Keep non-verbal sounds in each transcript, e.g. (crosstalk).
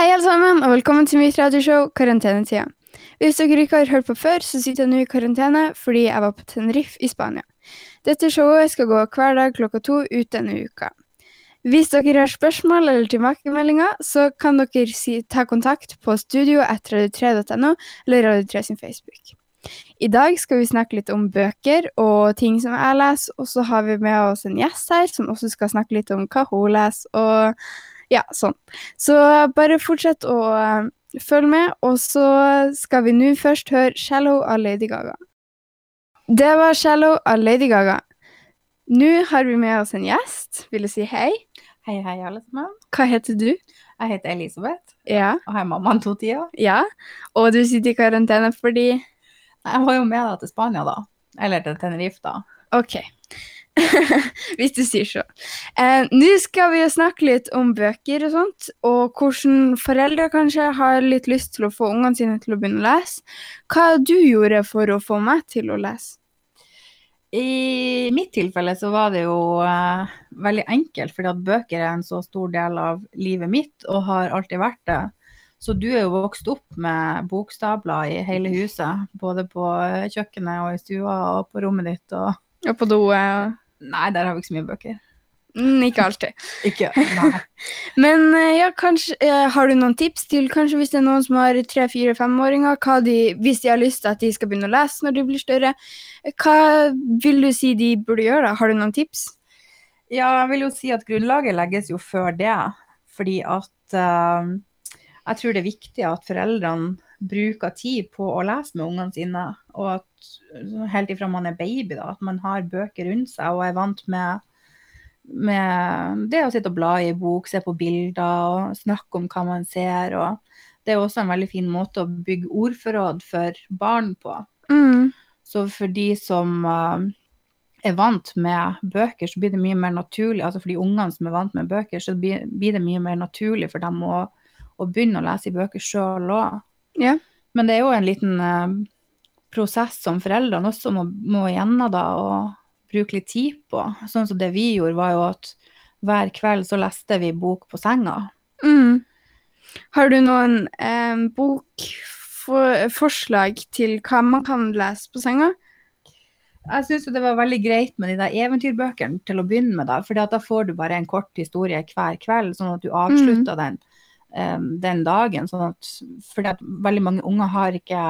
Hei alle sammen, og velkommen til mitt radioshow Karantenetida. Hvis dere ikke har hørt på før, så sitter jeg nå i karantene fordi jeg var på Tenerife i Spania. Dette showet skal gå hver dag klokka to ut denne uka. Hvis dere har spørsmål eller tilbakemeldinger, så kan dere si, ta kontakt på studio etter radio3.no eller Radio3 sin Facebook. I dag skal vi snakke litt om bøker og ting som jeg leser, og så har vi med oss en gjest her som også skal snakke litt om hva hun leser, og ja, sånn. Så bare fortsett å uh, følge med, og så skal vi nå først høre 'Shallow' av Lady Gaga. Det var 'Shallow' av Lady Gaga. Nå har vi med oss en gjest. Vil du si hei? Hei, hei, alle sammen. Hva heter du? Jeg heter Elisabeth, Ja. og er mammaen to tider. Ja. Og du sitter i karantene fordi Jeg var jo med deg til Spania, da. Eller til Tenerife, da. OK. (laughs) Hvis du sier så. Eh, Nå skal vi snakke litt om bøker og sånt, og hvordan foreldre kanskje har litt lyst til å få ungene sine til å begynne å lese. Hva du gjorde for å få meg til å lese? I mitt tilfelle så var det jo eh, veldig enkelt, fordi at bøker er en så stor del av livet mitt, og har alltid vært det. Så du er jo vokst opp med bokstabler i hele huset, både på kjøkkenet og i stua og på rommet ditt og Og på do? eh, Nei, der har vi ikke så mye bøker. Mm, ikke alltid. (laughs) Ikke? Nei. (laughs) Men eh, ja, kanskje, eh, har du noen tips til kanskje hvis det er noen som har tre, fire, femåringer, de, hvis de har lyst til at de skal begynne å lese når de blir større, hva vil du si de burde gjøre? da? Har du noen tips? Ja, jeg vil jo si at grunnlaget legges jo før det. Fordi at uh, jeg tror det er viktig at foreldrene bruker tid på å lese med ungene sine. Og at helt ifra man er baby, da, at man har bøker rundt seg og er vant med, med det å sitte og bla i bok, se på bilder og snakke om hva man ser. Og det er også en veldig fin måte å bygge ordforråd for barn på. Mm. Så for de som uh, er vant med bøker, så blir det mye mer naturlig, altså for de ungene som er vant med bøker, så blir, blir det mye mer naturlig for dem å, å begynne å lese i bøker sjøl òg. Ja. Men det er jo en liten eh, prosess som foreldrene også må, må gjennom da, og bruke litt tid på. Sånn som det vi gjorde, var jo at hver kveld så leste vi bok på senga. Mm. Har du noen eh, bokforslag til hva man kan lese på senga? Jeg syns det var veldig greit med de der eventyrbøkene til å begynne med, da, at da får du bare en kort historie hver kveld, sånn at du avslutter den, eh, den dagen. Sånn at, fordi at veldig mange unger har ikke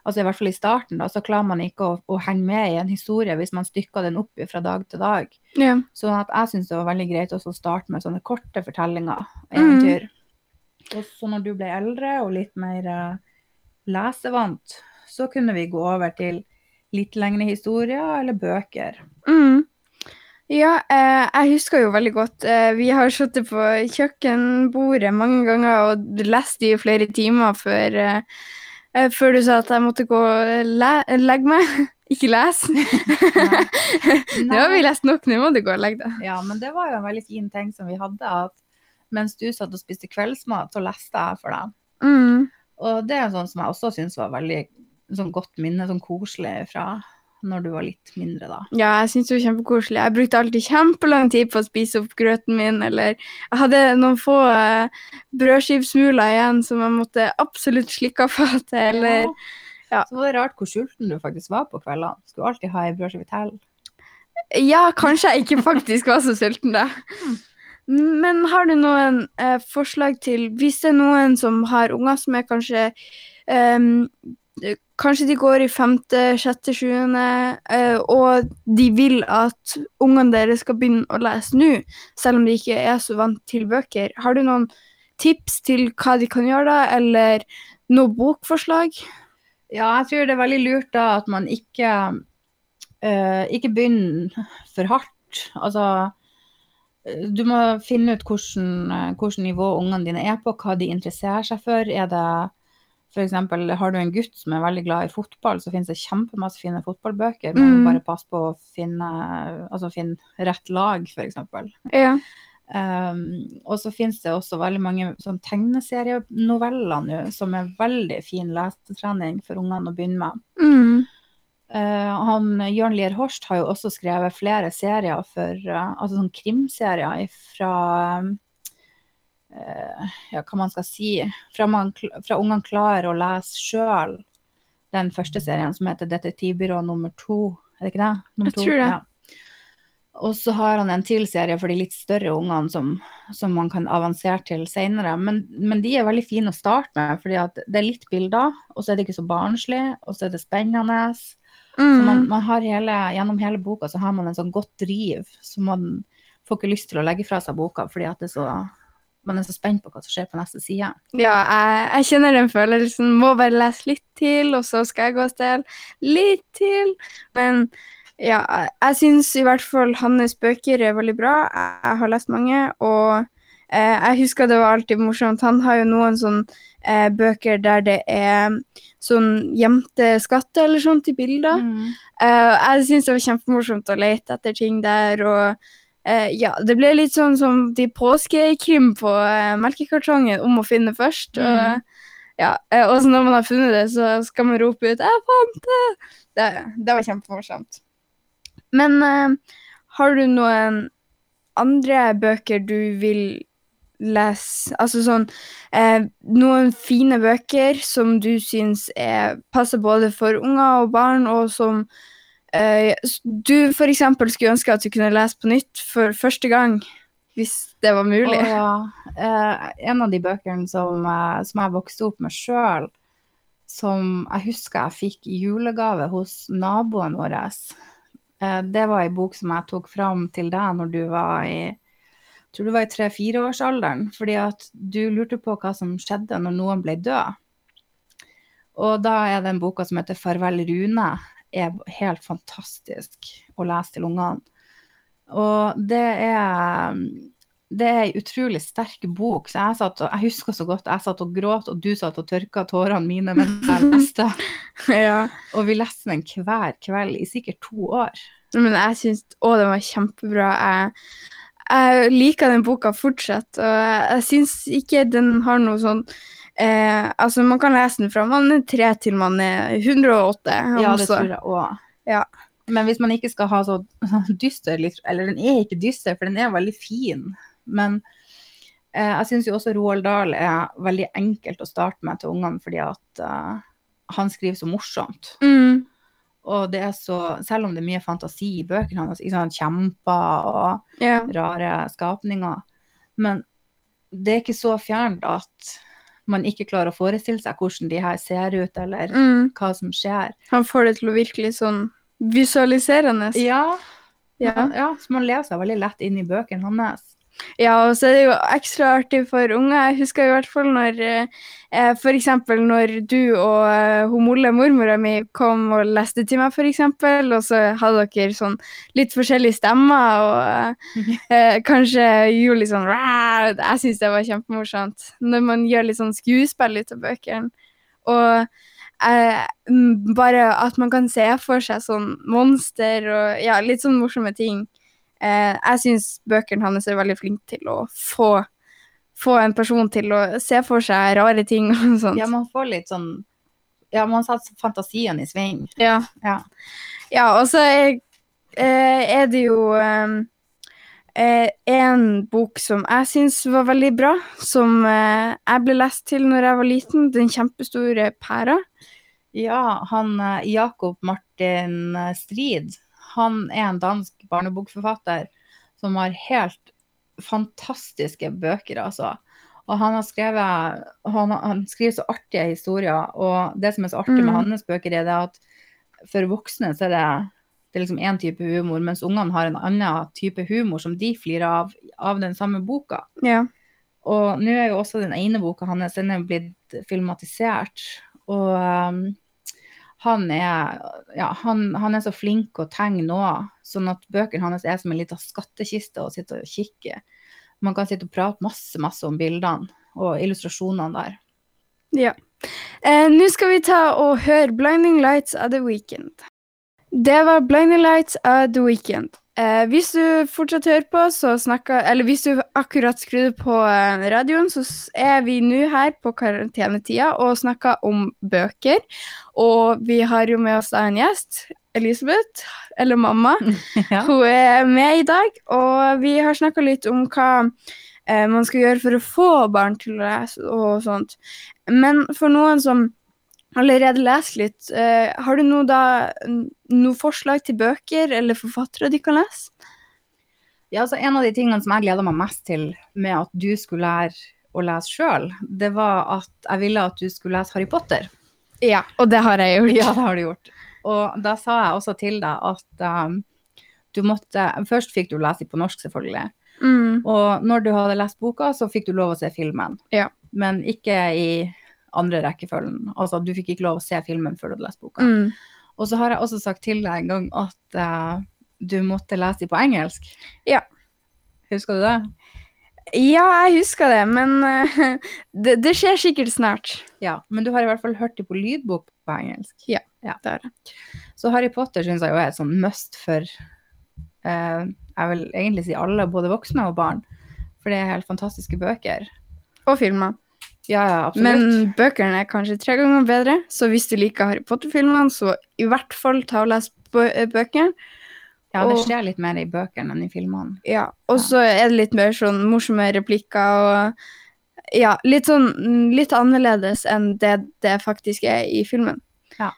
altså I hvert fall i starten da, så klarer man ikke å, å henge med i en historie hvis man stykker den opp fra dag til dag. Ja. Sånn at jeg syns det var veldig greit å starte med sånne korte fortellinger, eventyr. Og så når du ble eldre og litt mer eh, lesevant, så kunne vi gå over til litt lengre historier eller bøker. Mm. Ja, eh, jeg husker jo veldig godt eh, Vi har sittet på kjøkkenbordet mange ganger og lest i flere timer før, eh, eh, før du sa at jeg måtte gå og le legge meg. (laughs) Ikke lese. (laughs) Nå har vi lest nok, nå må du gå og legge deg. Ja, men det var jo en veldig fin ting som vi hadde, at mens du satt og spiste kveldsmat, så leste jeg for deg. Mm. Og det er sånn som jeg også syns var veldig sånn godt minne, sånn koselig fra når du var litt mindre, da. Ja, jeg syns det var kjempekoselig. Jeg brukte alltid kjempelang tid på å spise opp grøten min, eller jeg hadde noen få uh, brødskivsmuler igjen som jeg måtte absolutt slikke av fatet, eller ja. Så var det rart hvor sulten du faktisk var på kveldene. Skulle alltid ha ei brødskive til. Ja, kanskje jeg ikke faktisk var så sulten da. Men har du noen eh, forslag til Hvis det er noen som har unger som er kanskje ehm, Kanskje de går i femte, sjette, sjuende, eh, og de vil at ungene deres skal begynne å lese nå, selv om de ikke er så vant til bøker. Har du noen tips til hva de kan gjøre da, eller noe bokforslag? Ja, jeg tror det er veldig lurt da at man ikke, uh, ikke begynner for hardt. Altså, eh, du må finne ut hvordan nivå ungene dine er på, hva de interesserer seg for. Er det eksempel, har du en gutt som er veldig glad i fotball, så finnes det kjempemasse fine fotballbøker. Man Mm. bare passe på å finne, altså finne rett lag, eksempel. Ja. Um, og så finnes det også veldig mange sånn tegneserienoveller nå, som er veldig fin lesetrening for ungene å begynne med. Mm. Uh, han, Jørn Lier Horst har jo også skrevet flere serier for, uh, altså sånn krimserier fra eh, ja, hva man skal si, fra, man, fra ungene klarer å lese sjøl den første serien som heter Detektivbyrå nummer to. Er det ikke det? Nummer Jeg tror det. Ja. Og så har han en til serie for de litt større ungene som, som man kan avansere til senere. Men, men de er veldig fine å starte med, fordi det er litt bilder, og så er det ikke så barnslig, og så er det spennende. Så man, Mm. man har hele, gjennom hele boka så har man en sånn godt driv, så man får ikke lyst til å legge fra seg boka, fordi at det er så, man er så spent på hva som skjer på neste side. Ja, jeg, jeg kjenner den følelsen. Må bare lese litt til, og så skal jeg gå og stjele litt til. Men ja, jeg- syns i hvert fall hans bøker er veldig bra. Jeg, jeg har lest mange, og eh, jeg husker det var alltid morsomt. Han har jo noen sånn eh, bøker der det er sånn gjemte skatter eller sånt i bilder. Eh, jeg syns det var kjempemorsomt å lete etter ting der, og eh, ja, det ble litt sånn som de påskekrim på uh, melkekartongen om å finne først. Og, ja, uh, og så når man har funnet det, så skal man rope ut 'Jeg fant det!' Det, det var kjempemorsomt. Men har du noen andre bøker du vil lese? Altså sånn Noen fine bøker som du syns er, passer både for unger og barn, og som eh, for du f.eks. skulle ønske at du kunne lese på nytt for første gang, hvis det var mulig? Oh, ja, eh, en av de bøkene som, eh, som jeg vokste opp med sjøl, som jeg husker jeg fikk i julegave hos naboen vår, eh, det var ei bok som jeg tok fram til deg når du var i jeg tror du var i tre-fireårsalderen, fordi at du lurte på hva som skjedde når noen ble død. Og da er den boka som heter 'Farvel, Rune', er helt fantastisk å lese til ungene. Og det er det er ei utrolig sterk bok. Så jeg, satt, jeg husker så godt jeg satt og gråt, og du satt og tørka tårene mine mens jeg (laughs) leste. ja. Og vi leste den hver kveld i sikkert to år. Men jeg syns Å, den var kjempebra. Jeg, jeg liker den boka fortsatt, og jeg, jeg syns ikke den har noe sånn eh, Altså, man kan lese den fra man er tre til man er 108. Ja, det tror jeg òg. Ja. Men hvis man ikke skal ha så (laughs) dyster Eller den er ikke dyster, for den er veldig fin. Men eh, jeg syns jo også Roald Dahl er veldig enkelt å starte med til ungene, fordi at eh, han skriver så morsomt. Mm. Og det er så, selv om det er mye fantasi i bøkene hans, ikke sant, kjemper og yeah. rare skapninger, men det er ikke så fjernt at man ikke klarer å forestille seg hvordan de her ser ut, eller Mm. hva som skjer. Han får det til å virkelig sånn visualiserende. Ja, Ja. ja så man leser veldig lett inn i bøkene hans. Ja, og så er det jo ekstra artig for unge. Jeg husker i hvert fall når eh, eksempel når du og eh, hun Molle, mormora mi, kom og leste til meg, eksempel, og så hadde dere sånn litt forskjellige stemmer, og eh, kanskje gjorde litt sånn! Jeg syns det var kjempemorsomt. Når man gjør litt sånn skuespill ut av bøkene. Og eh, bare at man kan se for seg sånn monster og ja, litt sånn morsomme ting. Eh, jeg syns bøkene hans er veldig flinke til å få, få en person til å se for seg rare ting og sånt. Ja, man får litt sånn Ja, man setter fantasien i sving. Ja, Ja. ja og så er, eh, er det jo eh, eh, en bok som jeg syns var veldig bra, som eh, jeg ble lest til når jeg var liten, 'Den kjempestore pæra'. Ja, han eh, Jakob Martin Strid, han er en dansk barnebokforfatter som har helt fantastiske bøker, altså. Og han har skrevet han, han skriver så artige historier, og det som er så artig med Mm. hans bøker, er det at for voksne så er det, det er liksom én type humor, mens ungene har en annen type humor som de flirer av, av den samme boka. Ja. Og nå er jo også den ene boka hans den er blitt filmatisert. Og um, han, er, ja, han, han er så flink å tegne nå, sånn at bøkene hans er som en liten skattkiste å sitte og kikke. Man kan sitte og prate masse, masse om bildene og illustrasjonene der. Ja. Eh, Nå skal vi ta og høre 'Blinding Lights of the Weekend'. Det var 'Blinding Lights of the Weekend'. Eh, hvis du fortsatt hører på, så snakker Eller hvis du akkurat skrudde på eh, radioen, så er vi nå her på karantenetida og snakker om bøker. Og vi har jo med oss da en gjest. Elisabeth, eller mamma. (laughs) Ja. Hun er med i dag, og vi har snakka litt om hva eh, man skal gjøre for å få barn til å lese og sånt. Men for noen som allerede lest litt, Uh, har du noe, da, noe forslag til bøker eller forfattere de kan lese? Ja, altså En av de tingene som jeg gleda meg mest til med at du skulle lære å lese sjøl, det var at jeg ville at du skulle lese Harry Potter. Ja, og det har jeg gjort. Ja, det har du gjort. Og da sa jeg også til deg at um, du måtte Først fikk du lese på norsk, selvfølgelig. Mm. Og når du hadde lest boka, så fikk du lov å se filmen. Ja. Men ikke i andre rekkefølgen. Altså, du fikk ikke lov å se filmen før du hadde lest boka. Mm. Og så har jeg også sagt til deg en gang at uh, du måtte lese dem på engelsk. Ja. Husker du det? Ja, jeg husker det, men uh, (laughs) det, det skjer sikkert snart. Ja, men du har i hvert fall hørt dem på lydbok på engelsk. Det har jeg. Så Harry Potter syns jeg jo er et sånn must for uh, Jeg vil egentlig si alle, både voksne og barn. For det er helt fantastiske bøker. Og filmer. Ja, ja, absolutt. Men bøkene er kanskje tre ganger bedre, så hvis du liker Harry Potter-filmene, så i hvert fall ta og les bø- eh, bøkene. ja, det skjer litt mer i bøkene enn i filmene. Ja, og så er det litt mer sånn morsomme replikker og ja, litt sånn mm, litt annerledes enn det det faktisk er i filmen. Ja.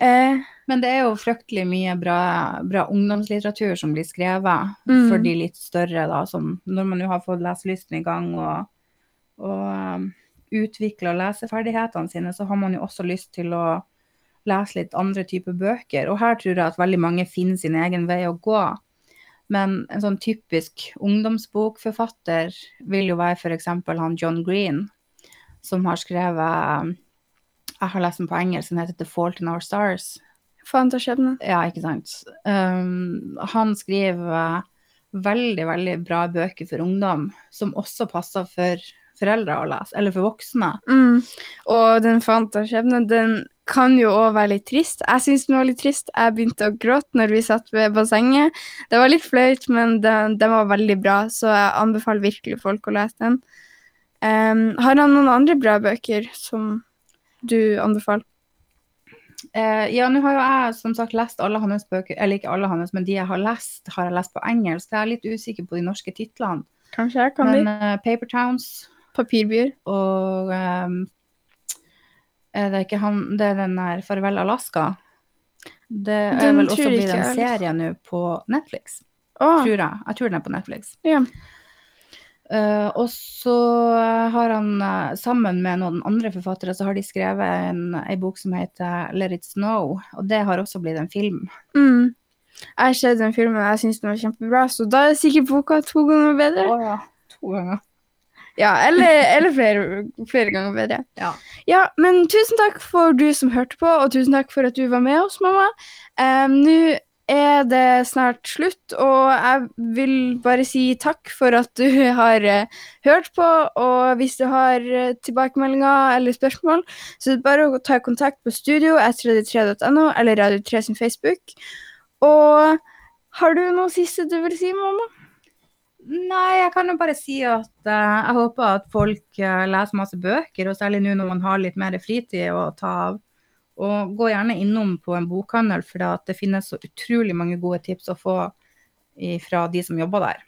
Eh, Men det er jo fryktelig mye bra, bra ungdomslitteratur som blir skrevet Mm. for de litt større, da, som når man jo har fått leselysten i gang og, og utvikla leseferdighetene sine, så har man jo også lyst til å lese litt andre typer bøker. Og her tror jeg at veldig mange finner sin egen vei å gå. Men en sånn typisk ungdomsbokforfatter vil jo være f.eks. han John Green, som har skrevet um, Jeg har lest den på engelsk, den heter The Fault in Our Stars. Faen ta skjebne. Ja, ikke sant. Um, han skriver veldig, veldig bra bøker for ungdom, som også passer for foreldre å lese, eller for voksne. Mm. Og den Fanta skjebne, den kan jo òg være litt trist. Jeg syns den var litt trist. Jeg begynte å gråte når vi satt ved bassenget. Det var litt flaut, men den, den var veldig bra, så jeg anbefaler virkelig folk å lese den. Um, har han noen andre bra bøker som du anbefaler? Uh, ja, nå har jo jeg som sagt lest alle hans bøker, eller ikke alle hans, men de jeg har lest, har jeg lest på engelsk. Jeg er litt usikker på de norske titlene. Kanskje jeg kan Men eh, Paper Towns Papirbyer. og um, er det ikke han Det er den der Farvel Alaska. Det er Den vel også blitt en serie nå på Netflix, Å, tror jeg. Jeg tror den er på Netflix. ja. Uh, og så har han, eh, sammen med noen andre forfattere, så har de skrevet en, en bok som heter Let It Snow, og det har også blitt en film. Mm. Jeg har sett den filmen, og jeg syns den var kjempebra, så da er sikkert boka to ganger bedre. ja, to ganger. Ja, eller, eller flere, flere ganger bedre. Ja. Ja, men tusen takk for du som hørte på, og tusen takk for at du var med oss, mamma. Um, Nå er det snart slutt, og jeg vil bare si takk for at du (laughs) har uh, hørt på. Og hvis du har uh, tilbakemeldinger eller spørsmål, så er det bare å ta kontakt på studio s33.no eller Radio3 sin Facebook. Og har du noe siste du vil si, mamma? Nei, jeg kan jo bare si at uh, jeg håper at folk uh, leser masse bøker, og særlig nå når man har litt mer fritid å ta av. Og gå gjerne innom på en bokhandel, for det finnes så utrolig mange gode tips å få fra de som jobber der.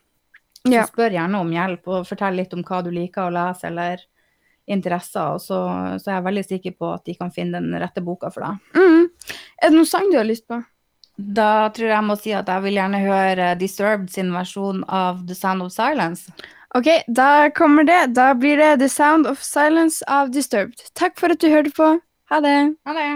Så spør gjerne om hjelp, og fortell litt om hva du liker å lese, eller interesser. Og så, så er jeg veldig sikker på at de kan finne den rette boka for deg. Mm. Er det noen sang du har lyst på? Da tror jeg jeg må si at jeg vil gjerne høre Disturbed sin versjon av The Sound of Silence. Ok, da kommer det. Da blir det The Sound of Silence av Disturbed. Takk for at du hørte på. Ha det. Ha det!